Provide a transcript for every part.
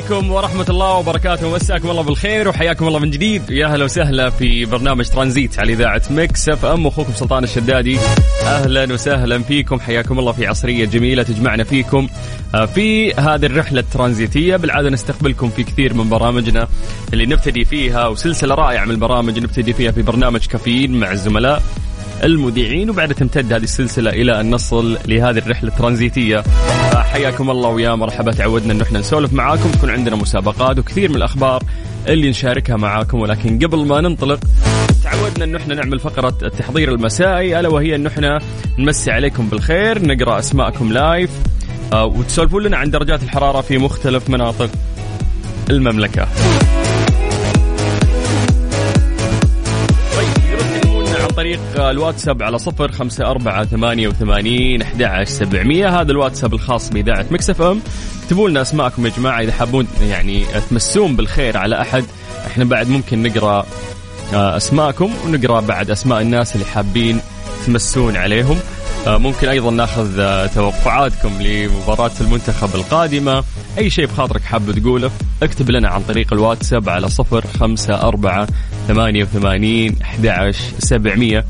عليكم ورحمة الله وبركاته. مساكم الله بالخير وحياكم الله من جديد. يا هلا وسهلا في برنامج ترانزيت على إذاعة Mix FM. أخوكم سلطان الشدادي. أهلا وسهلا فيكم. حياكم الله في عصرية جميلة تجمعنا فيكم آه، في هذه الرحلة الترانزيتية. بالعادة نستقبلكم في كثير من برامجنا اللي نبتدي فيها وسلسلة رائعة من البرامج نبتدي فيها في برنامج كافيين مع الزملاء. المذيعين وبعد تمتد هذه السلسلة إلى أن نصل لهذه الرحلة الترانزيتية. حياكم الله ويا مرحبا تعودنا أنه إحنا نسولف معاكم. تكون عندنا مسابقات وكثير من الأخبار اللي نشاركها معاكم. ولكن قبل ما ننطلق تعودنا أنه إحنا نعمل فقرة التحضير المسائي. ألا وهي أنه إحنا نمسي عليكم بالخير نقرأ أسماءكم live آه، وتسولفون لنا عن درجات الحرارة في مختلف مناطق المملكة. طريق الواتساب على صفر خمسة أربعة ثمانية وثمانين أحد سبعمية. هذا الواتساب الخاص بإذاعة Mix FM. اكتبوا لنا أسماءكم يا جماعة؟ إذا حابون يعني تمسون بالخير على أحد إحنا بعد ممكن نقرأ آه، أسماءكم ونقرأ بعد أسماء الناس اللي حابين تمسون عليهم. آه، ممكن أيضا نأخذ آه، توقعاتكم لمباراة المنتخب القادمة. أي شيء بخاطرك حاب تقوله اكتب لنا عن طريق الواتساب على صفر خمسة أربعة ثمانية وثمانين أحد سبعمية.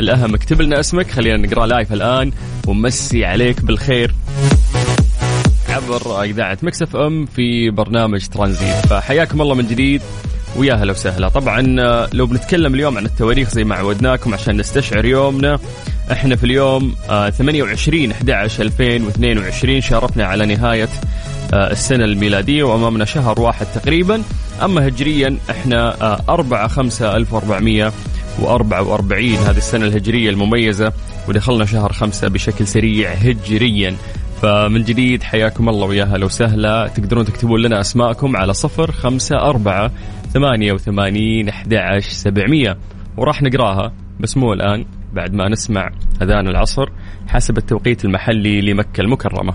الأهم اكتب لنا اسمك خلينا نقرأ لايف الآن ونمسي عليك بالخير. عبر إذاعة مكسف أم في برنامج ترانزيت. فحياكم الله من جديد ويا هلا وسهلا. طبعا آه، لو بنتكلم اليوم عن التواريخ زي ما عودناكم عشان نستشعر يومنا إحنا في اليوم آه، 28 11 2022 شارفنا على نهاية آه، السنة الميلادية وأمامنا شهر واحد تقريبا. أما هجريا إحنا آه، 4 5 1444 هذه السنة الهجرية المميزة ودخلنا شهر خمسة بشكل سريع هجريا. فمن جديد حياكم الله ويا هلا وسهلا تقدرون تكتبون لنا أسماءكم على صفر خمسة أربعة ثمانية وثمانين أحد سبعمية. وراح نقراها بس مو الآن بعد ما نسمع أذان العصر حسب التوقيت المحلي لمكة المكرمة.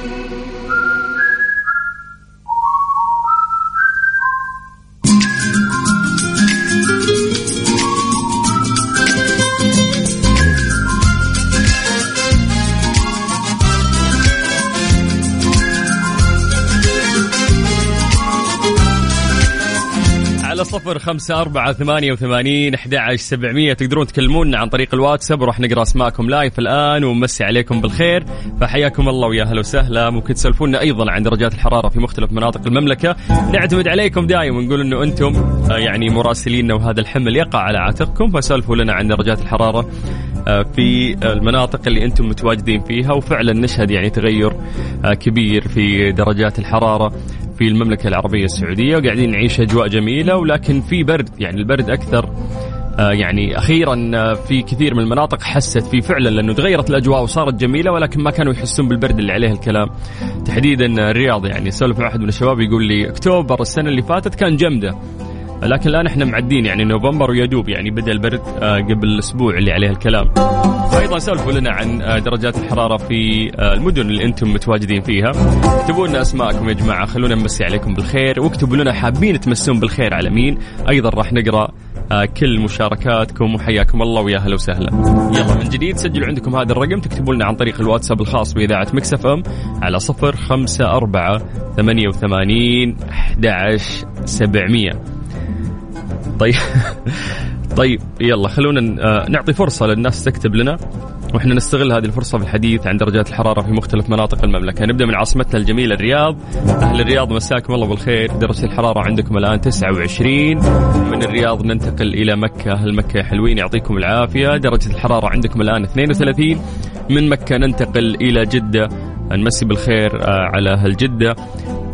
صفر خمسة أربعة ثمانية وثمانين أحد سبعمية. تقدرون تكلمونا عن طريق الواتساب وراح نقرأ أسماءكم لايف الآن ونمسي عليكم بالخير. فحياكم الله ويا هلا وسهلا. ممكن تسولفونا أيضا عن درجات الحرارة في مختلف مناطق المملكة. نعتمد عليكم دائما ونقول أنه أنتم آه، يعني مراسليننا وهذا الحمل يقع على عاتقكم. فسولفوا لنا عن درجات الحرارة آه، في المناطق اللي أنتم متواجدين فيها. وفعلا نشهد يعني تغير آه، كبير في درجات الحرارة. في المملكة العربية السعودية وقاعدين نعيش أجواء جميلة ولكن في برد يعني البرد أكثر آه، يعني أخيرا آه، في كثير من المناطق حست فيه فعلا لأنه تغيرت الأجواء وصارت جميلة ولكن ما كانوا يحسون بالبرد اللي عليه الكلام. تحديدا الرياض يعني سولف مع واحد من الشباب يقول لي أكتوبر السنة اللي فاتت كان جمدة. لكن الآن إحنا معدين يعني نوفمبر ويدوب يعني بدأ البرد آه، قبل أسبوع اللي عليه الكلام. فايضا سولفوا لنا عن آه، درجات الحرارة في آه، المدن اللي أنتم متواجدين فيها. اكتبوا لنا أسماءكم يا جماعة خلونا نمسي عليكم بالخير واكتبوا لنا حابين تمسون بالخير على مين؟ أيضا راح نقرأ كل مشاركاتكم وحياكم الله ويا هلا وسهلا. يلا من جديد سجلوا عندكم هذا الرقم تكتبوا لنا عن طريق الواتساب الخاص بإذاعة Mix FM على 054 88 11700. طيب. طيب يلا خلونا آه، نعطي فرصة للناس تكتب لنا وإحنا نستغل هذه الفرصة في الحديث عن درجات الحرارة في مختلف مناطق المملكة. نبدأ من عاصمتنا الجميلة الرياض. أهل الرياض مساكم الله بالخير. درجة الحرارة عندكم الآن 29 من الرياض ننتقل إلى مكة. أهل مكة يا حلوين يعطيكم العافية. درجة الحرارة عندكم الآن 32 من مكة ننتقل إلى جدة. نمسي بالخير آه، على أهل جدة.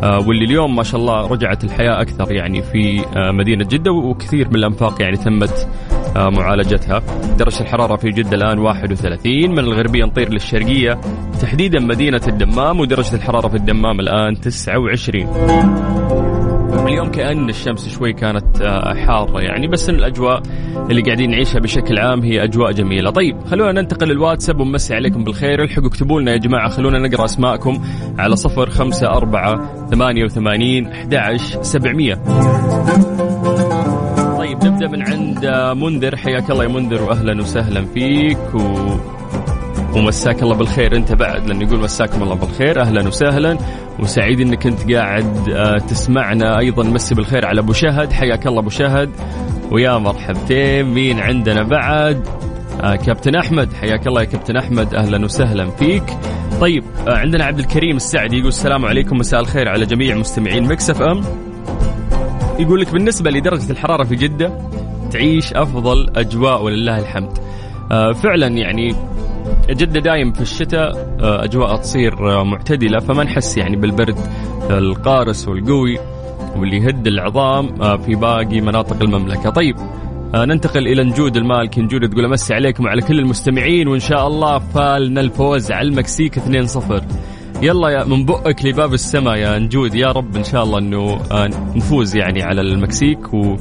واللي اليوم ما شاء الله رجعت الحياة أكثر يعني في آه، مدينة جدة وكثير من الأنفاق يعني تمت آه، معالجتها. درجة الحرارة في جدة الآن 31 من الغربية نطير للشرقية تحديدا مدينة الدمام ودرجة الحرارة في الدمام الآن 29 اليوم كأن الشمس شوي كانت آه، حارة يعني بس الأجواء اللي قاعدين نعيشها بشكل عام هي أجواء جميلة. طيب خلونا ننتقل للواتساب ونمسي عليكم بالخير. الحقوا اكتبوا لنا يا جماعة خلونا نقرأ أسماءكم على صفر خمسة أربعة ثمانية وثمانين أحد سبعمية. طيب نبدأ من عند آه، منذر حياك الله يا منذر وأهلا وسهلا فيك. و... ومساك الله بالخير. انت بعد لأن يقول مساكم الله بالخير. أهلا وسهلا. وسعيد إنك أنت قاعد آه، تسمعنا. أيضا مسي بالخير على أبو شهد. حياك الله أبو شهد. ويا مرحبتين. مين عندنا بعد؟ آه كابتن أحمد. حياك الله يا كابتن أحمد. أهلا وسهلا فيك. طيب آه عندنا عبد الكريم السعدي يقول السلام عليكم. مساء الخير على جميع مستمعين Mix FM. يقول لك بالنسبة لدرجة الحرارة في جدة تعيش أفضل أجواء ولله الحمد. آه فعلا يعني جدة دايم في الشتاء آه، أجواء تصير آه، معتدلة فما نحس يعني بالبرد القارس والقوي واللي يهد العظام آه، في باقي مناطق المملكة. طيب ننتقل إلى نجود المالكي نجود تقول أمسي عليكم وعلى كل المستمعين وإن شاء الله فالنا الفوز على المكسيك 2-0 يلا يا من بؤك لباب السماء يا نجود. يا رب إن شاء الله إنه نفوز يعني على المكسيك و...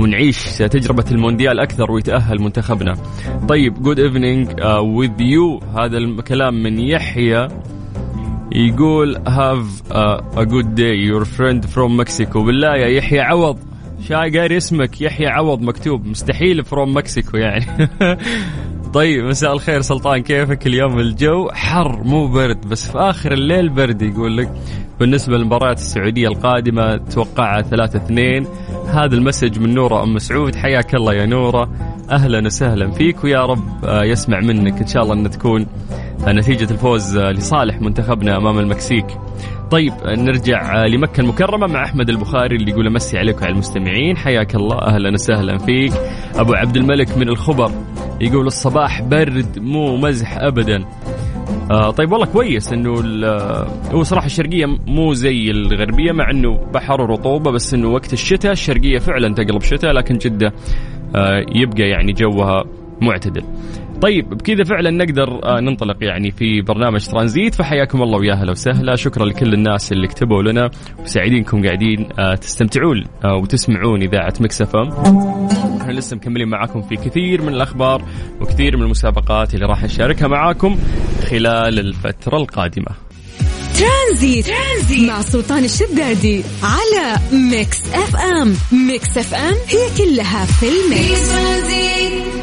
ونعيش تجربة المونديال أكثر ويتأهل منتخبنا. طيب good evening with you هذا الكلام من يحيى يقول have a good day your friend from Mexico بالله يا يحيى عوض. شاي قاري اسمك يحيى عوض مكتوب. مستحيل from Mexico يعني. طيب مساء الخير سلطان كيفك؟ اليوم الجو حر مو برد بس في آخر الليل برد يقول لك. بالنسبة للمباريات السعودية القادمة توقعها 3 2 هذا المسج من نورة أم مسعود. حياك الله يا نورة. أهلا وسهلا فيك ويا رب آه، يسمع منك. إن شاء الله إن تكون نتيجة الفوز آه، لصالح منتخبنا أمام المكسيك. طيب نرجع لمكة المكرمة مع أحمد البخاري اللي يقول أمسي عليكم على المستمعين. حياك الله. أهلا وسهلا فيك. أبو عبد الملك من الخبر يقول الصباح برد مو مزح أبدا. آه طيب والله كويس إنه هو صراحة الشرقية مو زي الغربية مع إنه بحر ورطوبة بس إنه وقت الشتاء الشرقية فعلا تقلب شتاء لكن جدة آه يبقى يعني جوها معتدل. طيب بكذا فعلا نقدر آه، ننطلق يعني في برنامج ترانزيت فحياكم الله ويا أهلا وسهلا. شكرا لكل الناس اللي كتبوا لنا وسعيدينكم قاعدين آه، تستمتعون آه، وتسمعون إذاعة مكسفه إحنا لسه مكملين معاكم في كثير من الأخبار وكثير من المسابقات اللي راح نشاركها معاكم خلال الفترة القادمة. ترانزيت, ترانزيت مع سلطان الشدادي على Mix FM. Mix FM هي كلها في ال Mix.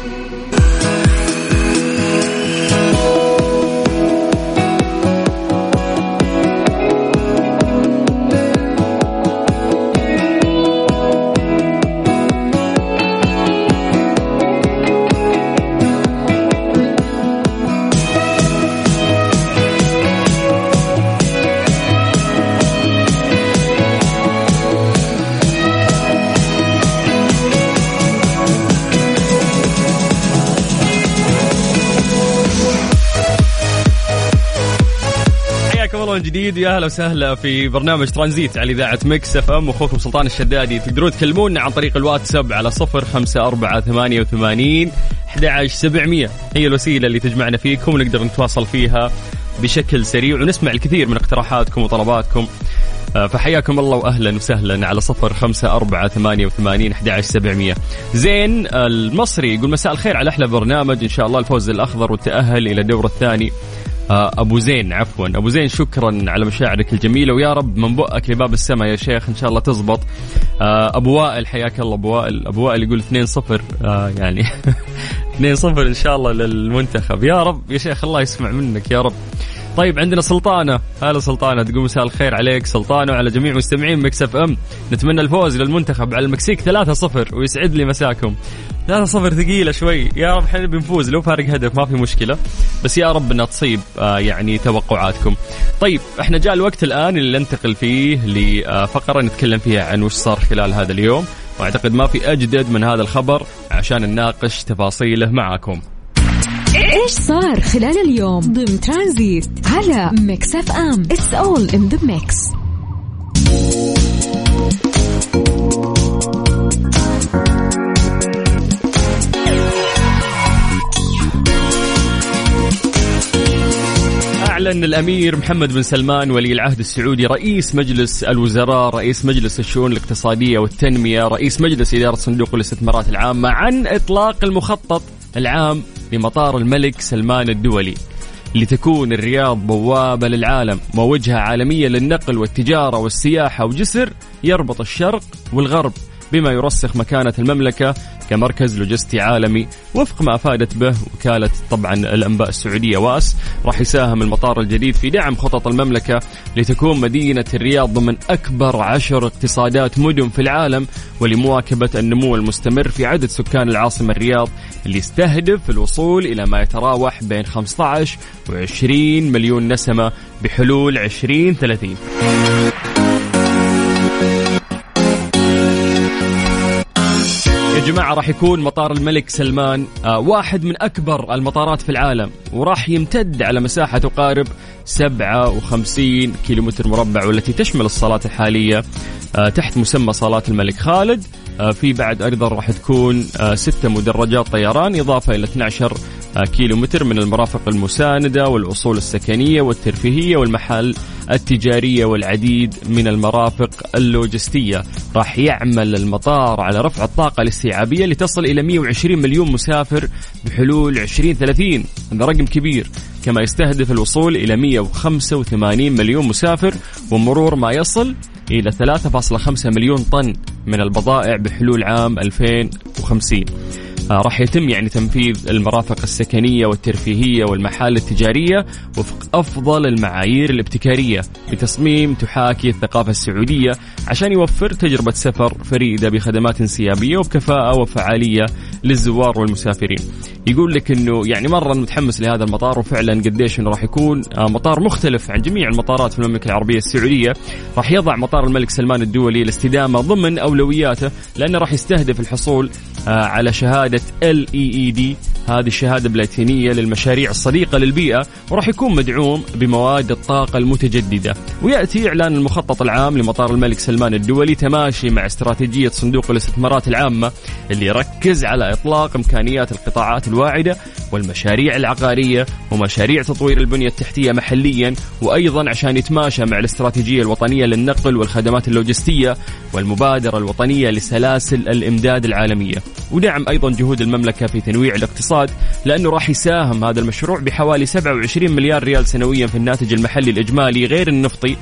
من جديد. يا أهلا وسهلا في برنامج ترانزيت على إذاعة Mix FM. أخوكم سلطان الشدادي تقدرون تكلمونا عن طريق الواتساب على صفر خمسة أربعة ثمانية وثمانين أحد سبعمية. هي الوسيلة اللي تجمعنا فيكم ونقدر نتواصل فيها بشكل سريع ونسمع الكثير من اقتراحاتكم وطلباتكم. آه، فحياكم الله واهلا وسهلا على صفر خمسة أربعة ثمانية وثمانين أحد سبعمية. زين المصري يقول مساء الخير على أحلى برنامج. إن شاء الله الفوز الأخضر والتأهل إلى الدور الثاني. أبو زين عفوا. أبو زين شكرا على مشاعرك الجميلة. ويا رب من بؤك لباب السماء يا شيخ إن شاء الله تزبط. آه، أبو وائل حياك الله. أبو وائل أبو وائل يقول 2 0 آه يعني 2 0 إن شاء الله للمنتخب. يا رب يا شيخ الله يسمع منك. يا رب. طيب عندنا سلطانة. هلا سلطانة تقول مساء الخير عليك. سلطانة وعلى جميع مستمعين Mix FM. نتمنى الفوز للمنتخب على المكسيك 3-0 ويسعد لي مساكم. 3-0 ثقيلة شوي. يا رب إحنا بنفوز لو فارق هدف ما في مشكلة. بس يا رب إنها تصيب آه يعني توقعاتكم. طيب إحنا جاء الوقت الآن اللي ننتقل فيه لفقرة نتكلم فيها عن وش صار خلال هذا اليوم. وأعتقد ما في أجدد من هذا الخبر عشان نناقش تفاصيله معاكم. إيش صار خلال اليوم؟ ضمن ترانزيت على Mix FM. It's all in the mix أعلن الأمير محمد بن سلمان ولي العهد السعودي رئيس مجلس الوزراء رئيس مجلس الشؤون الاقتصادية والتنمية رئيس مجلس إدارة صندوق الاستثمارات العامة عن إطلاق المخطط العام لمطار الملك سلمان الدولي لتكون الرياض بوابة للعالم ووجهة عالمية للنقل والتجارة والسياحة وجسر يربط الشرق والغرب. بما يرسخ مكانة المملكة كمركز لوجستي عالمي وفق ما أفادت به وكالة طبعا الأنباء السعودية وآس راح يساهم المطار الجديد في دعم خطط المملكة لتكون مدينة الرياض ضمن أكبر عشر اقتصادات مدن في العالم ولمواكبة النمو المستمر في عدد سكان العاصمة الرياض اللي يستهدف الوصول إلى ما يتراوح بين 15 و 20 مليون نسمة بحلول 2030 جماعة راح يكون مطار الملك سلمان آه، واحد من أكبر المطارات في العالم وراح يمتد على مساحة تقارب 57 كيلومتر مربع والتي تشمل الصالات الحالية آه، تحت مسمى صالات الملك خالد. آه، في بعد أيضا راح تكون ستة مدرجات طيران إضافة إلى 12 كيلو متر من المرافق المساندة والأصول السكنية والترفيهية والمحال التجارية والعديد من المرافق اللوجستية. راح يعمل المطار على رفع الطاقة الاستيعابية لتصل إلى 120 مليون مسافر بحلول 2030 هذا رقم كبير. كما يستهدف الوصول إلى 185 مليون مسافر ومرور ما يصل إلى 3.5 مليون طن من البضائع بحلول عام 2050 آه، راح يتم يعني تنفيذ المرافق السكنية والترفيهية والمحال التجارية وفق أفضل المعايير الابتكارية بتصميم تحاكي الثقافة السعودية عشان يوفر تجربة سفر فريدة بخدمات انسيابية وبكفاءه وفعالية للزوار والمسافرين. يقول لك إنه يعني مرة متحمس لهذا المطار وفعلا قديش إنه راح يكون آه، مطار مختلف عن جميع المطارات في المملكة العربية السعودية، راح يضع مطار الملك سلمان الدولي الاستدامه ضمن أولوياته لأنه راح يستهدف الحصول آه، على شهادة ال اي اي دي هذه الشهادة بلاتينية للمشاريع الصديقة للبيئة وراح يكون مدعوم بمواد الطاقة المتجددة. ويأتي إعلان المخطط العام لمطار الملك سلمان الدولي تماشي مع استراتيجية صندوق الاستثمارات العامة اللي يركز على إطلاق إمكانيات القطاعات الواعدة والمشاريع العقارية ومشاريع تطوير البنية التحتية محليا وأيضا عشان يتماشى مع الاستراتيجية الوطنية للنقل والخدمات اللوجستية والمبادرة الوطنية لسلاسل الإمداد العالمية. ودعم أيضا جهود المملكة في تنويع الاقتصاد لأنه راح يساهم هذا المشروع بحوالي 27 مليار ريال سنويا في الناتج المحلي الإجمالي غير النفطي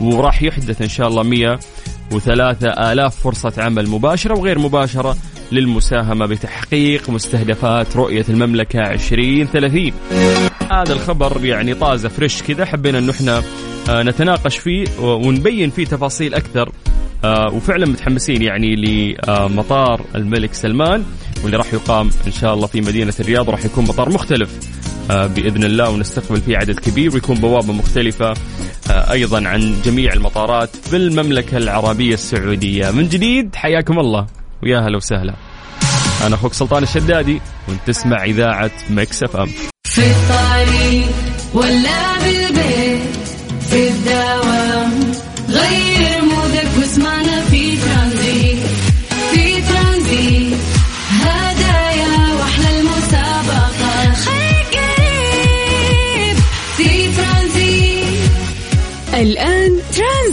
وراح يحدث إن شاء الله 103 آلاف فرصة عمل مباشرة وغير مباشرة للمساهمة بتحقيق مستهدفات رؤية المملكة 2030 هذا الخبر يعني طازة فريش كذا حبينا انه إحنا آه، نتناقش فيه ونبين فيه تفاصيل أكثر. آه، وفعلا متحمسين يعني لمطار الملك سلمان واللي راح يقام إن شاء الله في مدينة الرياض. راح يكون مطار مختلف آه، بإذن الله ونستقبل فيه عدد كبير ويكون بوابة مختلفة أيضا عن جميع المطارات في المملكة العربية السعودية. من جديد حياكم الله ويا هلا وسهلا. أنا أخوك سلطان الشدادي وأنت تسمع إذاعة مكس أف أم. في الطريق ولا بالبيت في الدوام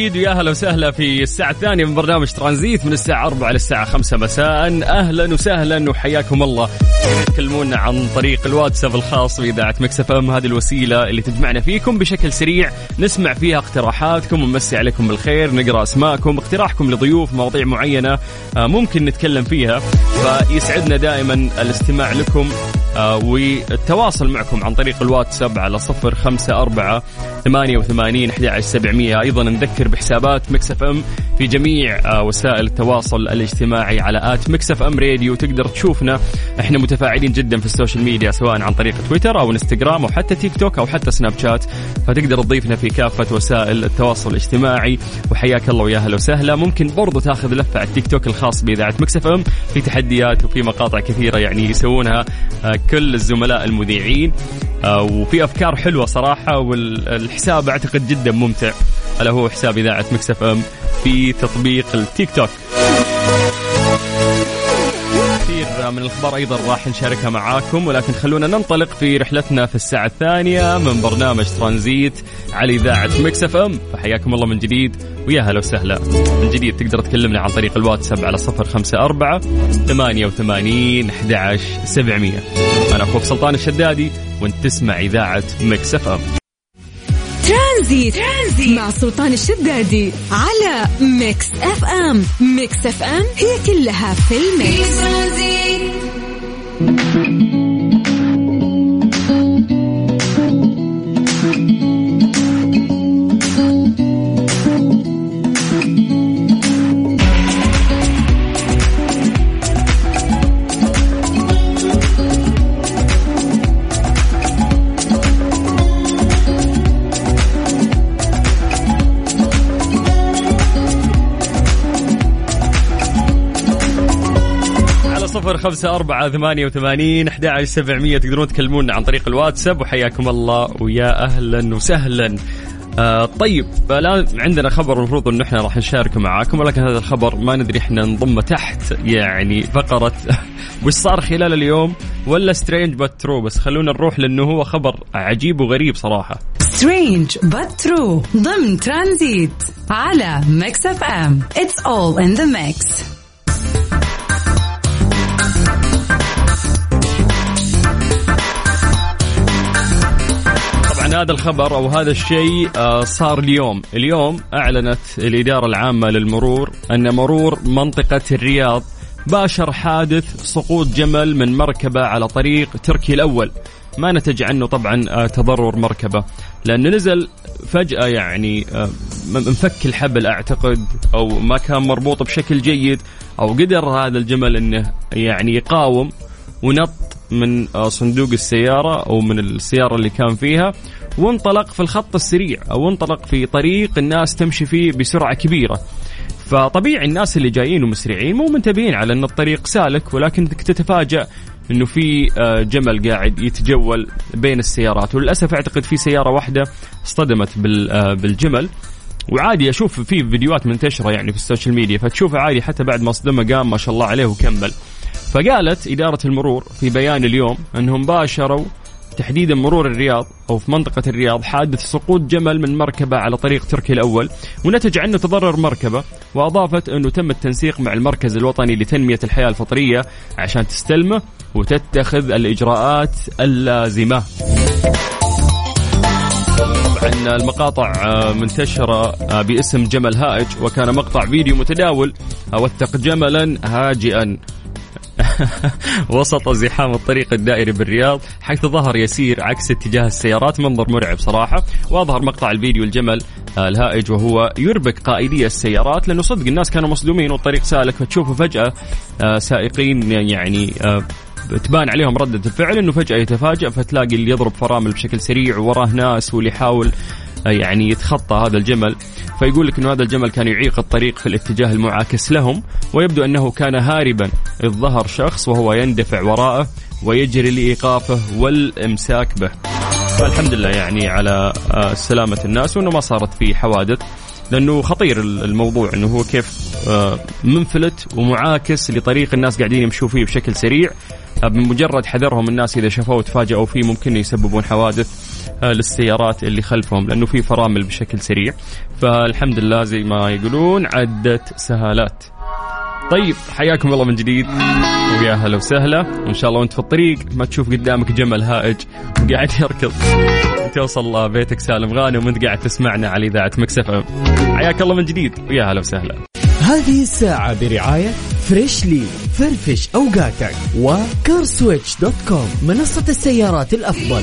جديد ويا أهلا وسهلا في الساعة الثانية من برنامج ترانزيت من الساعة 4 للساعة 5 مساء. أهلا وسهلا وحياكم الله. تكلمونا عن طريق الواتساب الخاص بإذاعة مكسف إم هذه الوسيلة اللي تجمعنا فيكم بشكل سريع. نسمع فيها اقتراحاتكم ونمسي عليكم بالخير نقرأ أسماءكم اقتراحكم لضيوف مواضيع معينة آه، ممكن نتكلم فيها. فيسعدنا دائما الاستماع لكم. والتواصل معكم عن طريق الواتساب على صفر خمسة أربعة ثمانية وثمانين أحد سبعمية. أيضا نذكر بحسابات Mix FM في جميع آه، وسائل التواصل الاجتماعي على at Mix FM Radio. تقدر تشوفنا. إحنا متفاعلين جدا في ال social media سواء عن طريق تويتر أو إنستغرام أو حتى تيك توك أو حتى سناب شات. فتقدر تضيفنا في كافة وسائل التواصل الاجتماعي. وحياك الله ويا أهلا وسهلا. ممكن برضو تاخذ لفة على التيك توك الخاص بإذاعة Mix FM. في تحديات وفي مقاطع كثيرة يعني يسوونها. آه، كل الزملاء المذيعين. آه، وفي أفكار حلوة صراحة والحساب أعتقد جدا ممتع. ألا هو حساب إذاعة Mix FM في تطبيق التيك توك. من الأخبار أيضا راح نشاركها معاكم ولكن خلونا ننطلق في رحلتنا في الساعة الثانية من برنامج ترانزيت على إذاعة Mix FM. فحياكم الله من جديد ويا هلا وسهلا. من جديد تقدر تكلمنا عن طريق الواتساب على صفر خمسة أربعة ثمانية وثمانين أحد سبعمية. أنا أخوك سلطان الشدادي وأنت تسمع إذاعة Mix FM. ترانزيت. ترانزيت مع سلطان الشدادي على Mix FM. Mix FM هي كلها في ال Mix. على صفر خمسة أربعة ثمانية وثمانين أحد سبعمية تقدرون تكلمونا عن طريق الواتساب وحياكم الله ويا أهلا وسهلا. آه طيب الآن عندنا خبر المفروض أنه إحنا راح نشاركه معاكم ولكن هذا الخبر ما ندري إحنا نضمه تحت يعني فقرة. وش صار خلال اليوم؟ ولا strange but true بس خلونا نروح لأنه هو خبر عجيب وغريب صراحة. سترينج but true ضمن ترانزيت على Mix FM. it's all in the Mix طبعا هذا الخبر أو هذا الشيء آه، صار اليوم، اليوم أعلنت الإدارة العامة للمرور أن مرور منطقة الرياض باشر حادث سقوط جمل من مركبة على طريق تركي الأول. ما نتج عنه طبعا آه، تضرر مركبة لأنه نزل فجأة يعني آه، مفك الحبل أعتقد أو ما كان مربوط بشكل جيد أو قدر هذا الجمل إنه يعني يقاوم ونط من صندوق السيارة أو من السيارة اللي كان فيها وانطلق في الخط السريع أو انطلق في طريق الناس تمشي فيه بسرعة كبيرة. فطبيعي الناس اللي جايين ومسرعين مو منتبهين على أن الطريق سالك ولكن تتفاجأ أنه في آه، جمل قاعد يتجول بين السيارات. وللأسف أعتقد في سيارة واحدة اصطدمت آه، بالجمل. وعادي أشوف في فيديوهات منتشرة يعني في السوشيال ميديا فتشوفه عادي حتى بعد ما صدمه قام ما شاء الله عليه وكمل. فقالت إدارة المرور في بيان اليوم أنهم باشروا تحديدا مرور الرياض أو في منطقة الرياض حادث سقوط جمل من مركبة على طريق تركي الأول ونتج عنه تضرر مركبة وأضافت أنه تم التنسيق مع المركز الوطني لتنمية الحياة الفطرية عشان تستلمه وتتخذ الإجراءات اللازمة. طبعا المقاطع منتشرة باسم جمل هائج وكان مقطع فيديو متداول وثق جملا هاجئا. وسط زحام الطريق الدائري بالرياض حيث ظهر يسير عكس اتجاه السيارات منظر مرعب صراحة. وأظهر مقطع الفيديو الجمل آه، الهائج وهو يربك قائدي السيارات لأنه صدق الناس كانوا مصدومين والطريق سالك فتشوفوا فجأة آه، سائقين يعني آه، تبان عليهم ردة الفعل إنه فجأة يتفاجأ فتلاقي اللي يضرب فرامل بشكل سريع ووراه ناس واللي يحاول يعني يتخطى هذا الجمل فيقول لك إنه هذا الجمل كان يعيق الطريق في الاتجاه المعاكس لهم ويبدو أنه كان هاربا إذ ظهر شخص وهو يندفع وراءه ويجري لإيقافه والإمساك به. فالحمد لله يعني على آه، سلامة الناس وإنه ما صارت فيه حوادث لأنه خطير الموضوع إنه هو كيف آه، منفلت ومعاكس لطريق الناس قاعدين يمشوا فيه بشكل سريع آه، بمجرد حذرهم الناس إذا شافوه وتفاجئوا فيه ممكن يسببون حوادث آه، للسيارات اللي خلفهم لأنه في فرامل بشكل سريع. فالحمد لله زي ما يقولون عدت سهالات. طيب حياكم الله من جديد. ويا هلا وسهلا. وإن شاء الله وأنت في الطريق ما تشوف قدامك جمل هائج وقاعد يركض. توصل بيتك سالم غانم وأنت قاعد تسمعنا على إذاعة Mix FM. حياك الله من جديد. ويا هلا وسهلا. هذه الساعة برعاية فريشلي فرفش أوقاتك و CarSwitch dot com منصة السيارات الأفضل.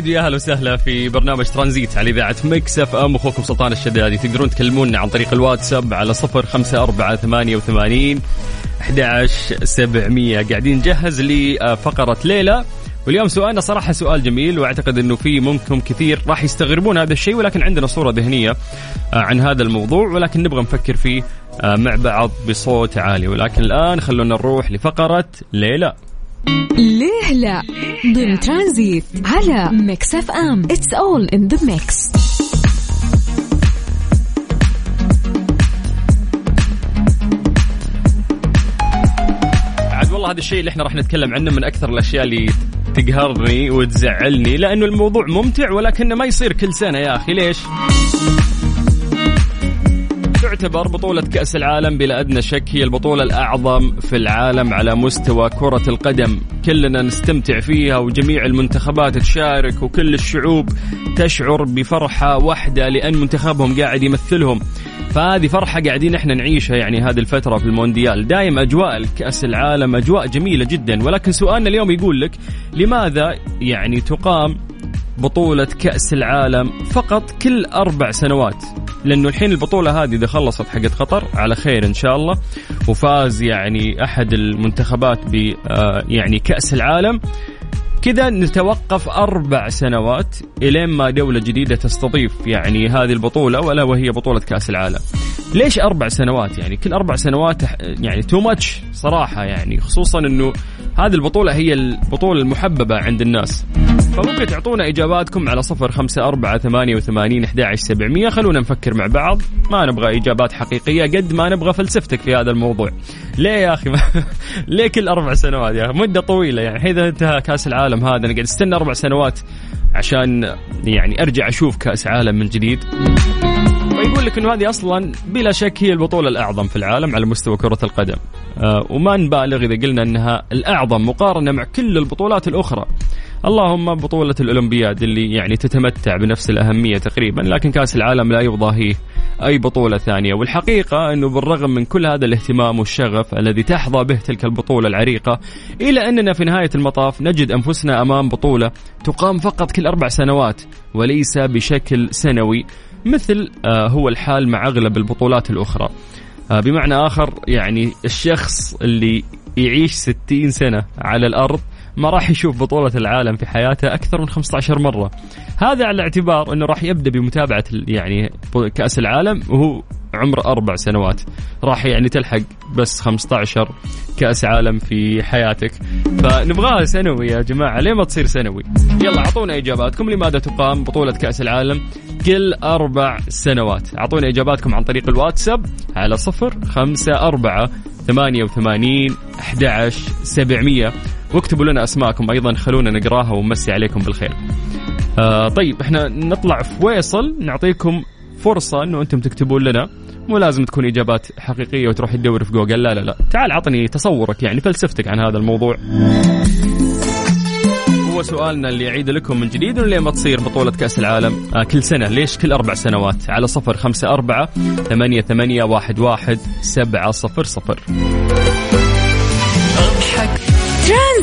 جديد ويا أهلا وسهلا في برنامج ترانزيت على إذاعة Mix FM. أخوكم سلطان الشدادي. تقدرون تكلمونا عن طريق الواتساب على صفر خمسة أربعة ثمانية وثمانين أحد سبعمية. قاعدين نجهز لفقرة ليه لا واليوم سؤالنا صراحة سؤال جميل وأعتقد إنه في منكم كثير راح يستغربون هذا الشيء ولكن عندنا صورة ذهنية آه، عن هذا الموضوع ولكن نبغى نفكر فيه آه، مع بعض بصوت عالي. ولكن الآن خلونا نروح لفقرة ليه لا. ليه لا؟ ضمن ترانزيت على Mix FM. it's all in the Mix عاد والله هذا الشيء اللي إحنا راح نتكلم عنه من أكثر الأشياء اللي تقهرني وتزعلني لأنه الموضوع ممتع ولكنه ما يصير كل سنة يا أخي. ليش؟ تعتبر بطولة كأس العالم بلا أدنى شك هي البطولة الأعظم في العالم على مستوى كرة القدم. كلنا نستمتع فيها وجميع المنتخبات تشارك وكل الشعوب تشعر بفرحة واحدة لأن منتخبهم قاعد يمثلهم. فهذه فرحة قاعدين إحنا نعيشها يعني هذه الفترة في المونديال. دائم أجواء كأس العالم أجواء جميلة جدا. ولكن سؤالنا اليوم يقول لك لماذا يعني تقام بطولة كأس العالم فقط كل أربع سنوات لأنه الحين البطولة هذه إذا خلصت حقت قطر على خير إن شاء الله وفاز يعني أحد المنتخبات ب آه، يعني كأس العالم. كذا نتوقف أربع سنوات إلين ما دولة جديدة تستضيف يعني هذه البطولة ولا وهي بطولة كأس العالم. ليش أربع سنوات يعني؟ كل أربع سنوات يعني تو ماتش صراحة يعني خصوصا أنه هذه البطولة هي البطولة المحببة عند الناس. فممكن تعطونا إجاباتكم على صفر خمسة أربعة ثمانية وثمانين سبعمية. خلونا نفكر مع بعض. ما نبغى إجابات حقيقية قد ما نبغى فلسفتك في هذا الموضوع. ليه يا أخي؟ ليه كل أربع سنوات يا مدة طويلة يعني. إذا انتهى كأس العالم هذا. أنا قاعد أستنى أربع سنوات عشان يعني أرجع أشوف كأس عالم من جديد. ويقول لك إنه هذه أصلا بلا شك هي البطولة الأعظم في العالم على مستوى كرة القدم. آه وما نبالغ إذا قلنا إنها الأعظم مقارنة مع كل البطولات الأخرى. اللهم بطولة الأولمبياد اللي يعني تتمتع بنفس الأهمية تقريبا لكن كأس العالم لا يضاهيه أي بطولة ثانية. والحقيقة أنه بالرغم من كل هذا الاهتمام والشغف الذي تحظى به تلك البطولة العريقة إلا أننا في نهاية المطاف نجد أنفسنا أمام بطولة تقام فقط كل أربع سنوات وليس بشكل سنوي مثل آه، هو الحال مع أغلب البطولات الأخرى. آه، بمعنى آخر يعني الشخص اللي يعيش 60 سنة على الأرض ما راح يشوف بطولة العالم في حياته أكثر من 15 مرة. هذا على اعتبار أنه راح يبدأ بمتابعة يعني كأس العالم وهو عمره أربع سنوات. راح يعني تلحق بس 15 كأس عالم في حياتك. فنبغاها سنوي يا جماعة. ليه ما تصير سنوي؟ يلا أعطونا إجاباتكم. لماذا تقام بطولة كأس العالم كل أربع سنوات؟ أعطونا إجاباتكم عن طريق الواتساب على صفر خمسة أربعة ثمانية وثمانين أحد سبعمية. واكتبوا لنا أسماءكم أيضا خلونا نقراها ونمسي عليكم بالخير. آه طيب إحنا نطلع في ويصل نعطيكم فرصة إنه أنتم تكتبون لنا. مو لازم تكون إجابات حقيقية وتروح تدور في جوجل لا لا لا. تعال عطني تصورك يعني فلسفتك عن هذا الموضوع. هو سؤالنا اللي يعيد لكم من جديد ليه ما تصير بطولة كأس العالم. آه كل سنة ليش كل أربع سنوات؟ على صفر خمسة أربعة ثمانية ثمانية واحد واحد سبعة صفر صفر. أضحك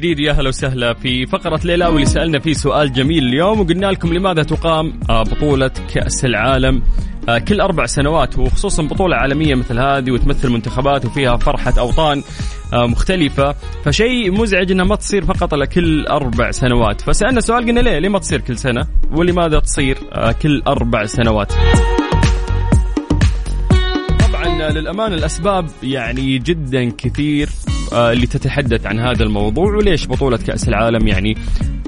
جديد يا هلا وسهلا في فقرة ليلى واللي سألنا فيه سؤال جميل اليوم وقلنا لكم لماذا تقام آه، بطولة كأس العالم؟ آه، كل أربع سنوات وخصوصا بطولة عالمية مثل هذه وتمثل منتخبات وفيها فرحة أوطان آه، مختلفة. فشيء مزعج إنها ما تصير فقط لكل أربع سنوات. فسألنا سؤال قلنا ليه؟ ليه ما تصير كل سنة؟ ولماذا تصير كل أربع سنوات؟ طبعا للأمانة الأسباب يعني جدا كثير. اللي تتحدث عن هذا الموضوع وليش بطولة كأس العالم يعني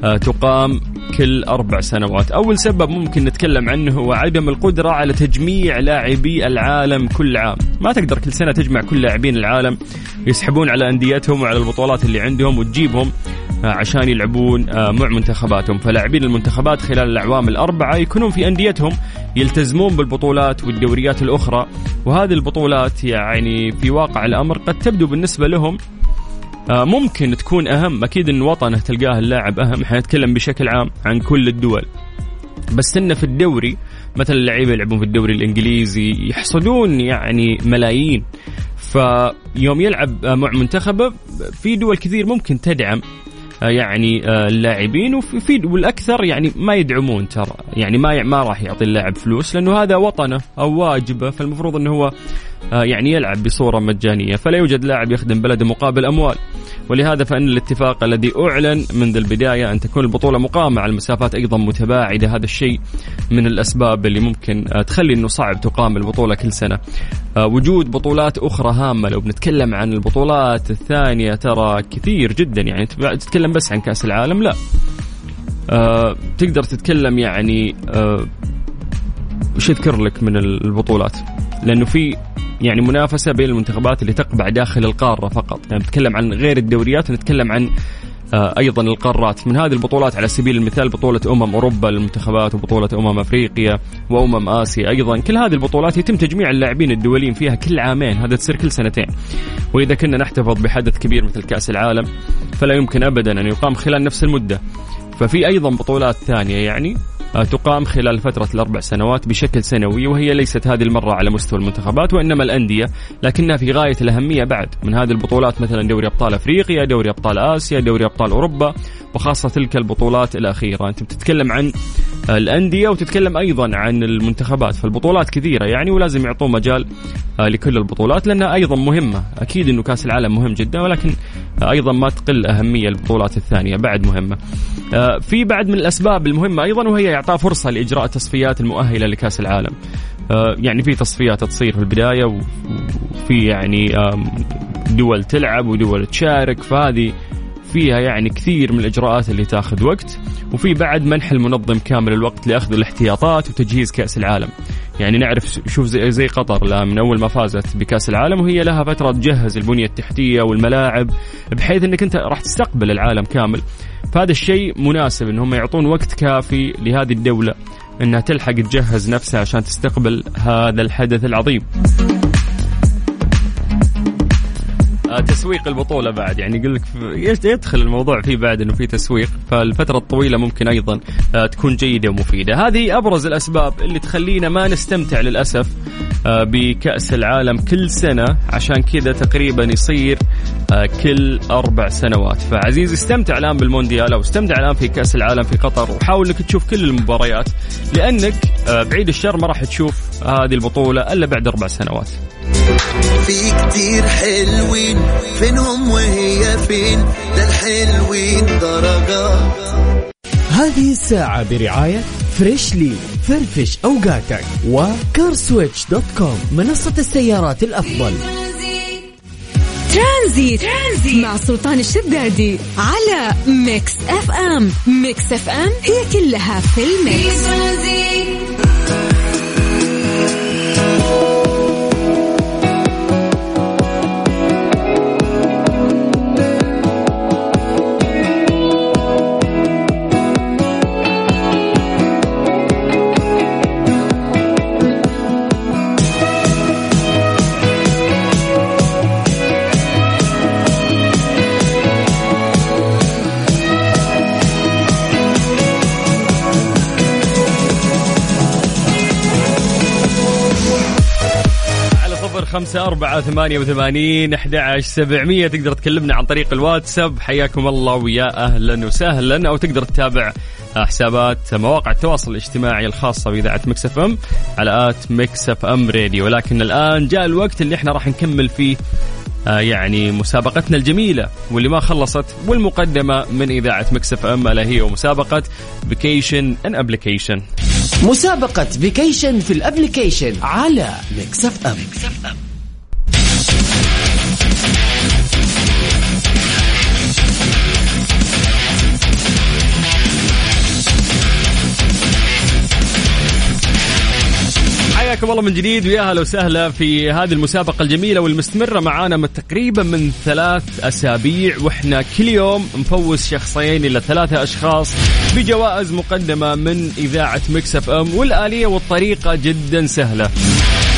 آه، تقام كل أربع سنوات. أول سبب ممكن نتكلم عنه هو عدم القدرة على تجميع لاعبي العالم كل عام. ما تقدر كل سنة تجمع كل لاعبين العالم يسحبون على أنديتهم وعلى البطولات اللي عندهم وتجيبهم. آه، عشان يلعبون آه، مع منتخباتهم. فلاعبين المنتخبات خلال الأعوام الأربعة يكونون في أنديتهم يلتزمون بالبطولات والدوريات الأخرى. وهذه البطولات يعني في واقع الأمر قد تبدو بالنسبة لهم آه، ممكن تكون أهم. أكيد أن وطنه تلقاه اللاعب أهم. حنتكلم بشكل عام عن كل الدول. بس إنه في الدوري مثلا اللعيبة يلعبون في الدوري الإنجليزي يحصدون يعني ملايين. فيوم يلعب آه، مع منتخبه في دول كثير ممكن تدعم. آه، يعني آه، اللاعبين وفي في- والأكثر يعني ما يدعمون ترى. يعني ما ما راح يعطي اللاعب فلوس لأنه هذا وطنه أو واجبه فالمفروض إنه هو آه، يعني يلعب بصورة مجانية. فلا يوجد لاعب يخدم بلده مقابل أموال. ولهذا فإن الاتفاق الذي أعلن منذ البداية أن تكون البطولة مقامة على المسافات أيضا متباعدة هذا الشيء من الأسباب اللي ممكن آه، تخلي إنه صعب تقام البطولة كل سنة. آه، وجود بطولات أخرى هامة. لو بنتكلم عن البطولات الثانية ترى كثير جدا. يعني تتكلم بس عن كأس العالم؟ لا. آه، تقدر تتكلم يعني آه، وش اذكر لك من البطولات؟ لأنه في يعني منافسة بين المنتخبات اللي تقبع داخل القارة فقط. يعني نتكلم عن غير الدوريات نتكلم عن آه، أيضا القارات. من هذه البطولات على سبيل المثال بطولة أمم أوروبا للمنتخبات وبطولة أمم أفريقيا وأمم آسيا أيضا. كل هذه البطولات يتم تجميع اللاعبين الدوليين فيها كل عامين. هذا تصير كل سنتين. وإذا كنا نحتفظ بحدث كبير مثل كأس العالم فلا يمكن ابدا أن يقام خلال نفس المدة. ففي أيضا بطولات ثانية يعني تقام خلال فترة الأربع سنوات بشكل سنوي وهي ليست هذه المرة على مستوى المنتخبات وإنما الأندية لكنها في غاية الأهمية بعد. من هذه البطولات مثلا دوري أبطال أفريقيا دوري أبطال آسيا دوري أبطال أوروبا وخاصة تلك البطولات الأخيرة. أنت بتتكلم عن آه، الأندية وتتكلم أيضا عن المنتخبات فالبطولات كثيرة يعني ولازم يعطون مجال آه، لكل البطولات لأنها أيضا مهمة. أكيد أنه كأس العالم مهم جدا ولكن أيضا ما تقل أهمية البطولات الثانية بعد مهمة آه، في بعد من الأسباب المهمة أيضا وهي إعطاء فرصة لإجراء التصفيات المؤهلة لكأس العالم. آه، يعني في تصفيات تصير في البداية وفي يعني دول تلعب ودول تشارك فهذه فيها يعني كثير من الإجراءات اللي تاخذ وقت وفي بعد منح المنظم كامل الوقت لأخذ الاحتياطات وتجهيز كأس العالم. يعني نعرف شوف زي, زي قطر لا من أول ما فازت بكأس العالم وهي لها فترة تجهز البنية التحتية والملاعب بحيث إنك أنت راح تستقبل العالم كامل. فهذا الشيء مناسب انهم يعطون وقت كافي لهذه الدولة إنها تلحق تجهز نفسها عشان تستقبل هذا الحدث العظيم. آه، تسويق البطولة بعد. يعني يقول لك يدخل الموضوع فيه بعد إنه في تسويق. فالفترة الطويلة ممكن أيضا آه، تكون جيدة ومفيدة. هذه أبرز الأسباب اللي تخلينا ما نستمتع للأسف آه، بكأس العالم كل سنة. عشان كذا تقريبا يصير كل أربع سنوات. فعزيزي استمتع الآن بالمونديال أو استمتع الآن في كأس العالم في قطر وحاول إنك تشوف كل المباريات لأنك بعيد الشر ما راح تشوف هذه البطولة إلا بعد أربع سنوات. في كتير حلوين فينهم وهي فين؟ ده الحلوين درجات هذه الساعة برعاية فريشلي فرفش أوقاتك و CarSwitch dot com منصة السيارات الأفضل. ترانزيت, ترانزيت مع سلطان الشدادي على Mix FM Mix FM هي كلها في ال Mix. على خمسة أربعة ثمانية وثمانين أحد سبعمية. تقدر تكلمنا عن طريق الواتساب. حياكم الله ويا أهلا وسهلا. أو تقدر تتابع حسابات مواقع التواصل الاجتماعي الخاصة بإذاعة Mix FM على at Mix FM Radio. ولكن الآن جاء الوقت اللي إحنا راح نكمل فيه آه يعني مسابقتنا الجميلة واللي ما خلصت والمقدمة من إذاعة Mix FM. ألا هي مسابقة vacation in application مسابقة vacation في ال application على Mix FM. حياكم الله من جديد ويا هلا وسهلا في هذه المسابقة الجميلة والمستمرة. معانا من تقريبا من ثلاث أسابيع وإحنا كل يوم نفوز شخصين إلى ثلاثة أشخاص بجوائز مقدمة من إذاعة Mix FM والآلية والطريقة جدا سهلة.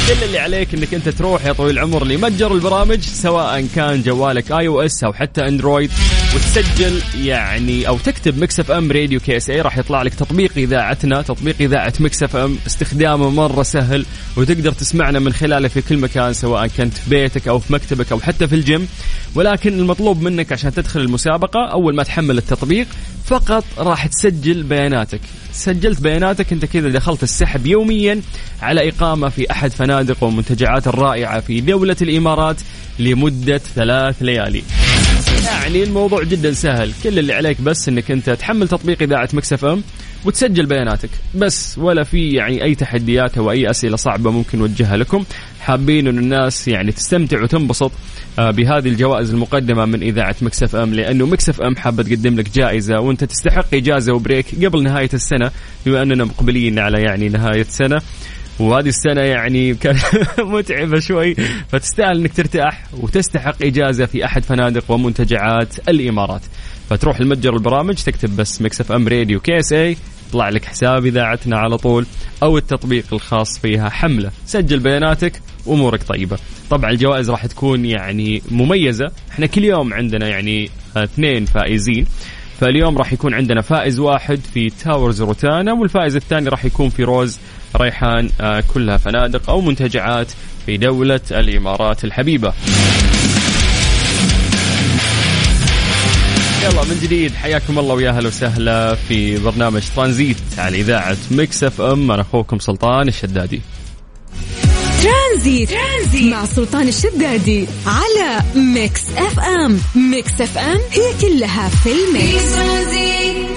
كل اللي عليك إنك أنت تروح يا طويل العمر لمتجر البرامج سواء كان جوالك iOS أو حتى Android وتسجل يعني أو تكتب Mix FM Radio KSA راح يطلع لك تطبيق إذاعتنا تطبيق إذاعة Mix FM استخدامه مرة سهل وتقدر تسمعنا من خلاله في كل مكان سواء كنت في بيتك أو في مكتبك أو حتى في الجيم. ولكن المطلوب منك عشان تدخل المسابقة أول ما تحمل التطبيق فقط راح تسجل بياناتك. سجلت بياناتك أنت كذا دخلت السحب يوميا على إقامة في أحد فنادق ومنتجعات الرائعة في دولة الإمارات لمدة ثلاث ليالي. يعني الموضوع جدا سهل، كل اللي عليك بس إنك أنت تحمل تطبيق إذاعة مكسف إم وتسجل بياناتك، بس ولا في يعني أي تحديات أو أي أسئلة صعبة ممكن نوجهها لكم، حابين إن الناس يعني تستمتع وتنبسط آه، بهذه الجوائز المقدمة من إذاعة Mix FM لأنه Mix FM حابة تقدم لك جائزة وأنت تستحق إجازة و break قبل نهاية السنة بما أننا مقبلين على يعني نهاية سنه وهذه السنة يعني كانت متعبة شوي. فتستاهل إنك ترتاح وتستحق إجازة في أحد فنادق ومنتجعات الإمارات. فتروح لمتجر البرامج تكتب بس Mix FM Radio KSA يطلع لك حساب إذاعتنا على طول أو التطبيق الخاص فيها. حمله. سجل بياناتك وامورك طيبة. طبعا الجوائز راح تكون يعني مميزة. إحنا كل يوم عندنا يعني اثنين فائزين. فاليوم راح يكون عندنا فائز واحد في تاورز روتانا والفائز الثاني راح يكون في روز ريحان آه، كلها فنادق أو منتجعات في دولة الإمارات الحبيبة. يلا من جديد حياكم الله ويا أهلا وسهلا في برنامج ترانزيت على إذاعة مكس إف إم. أنا أخوكم سلطان الشدادي. ترانزيت, ترانزيت مع سلطان الشدادي على ميكس إف إم. ميكس إف إم هي كلها في الميكس.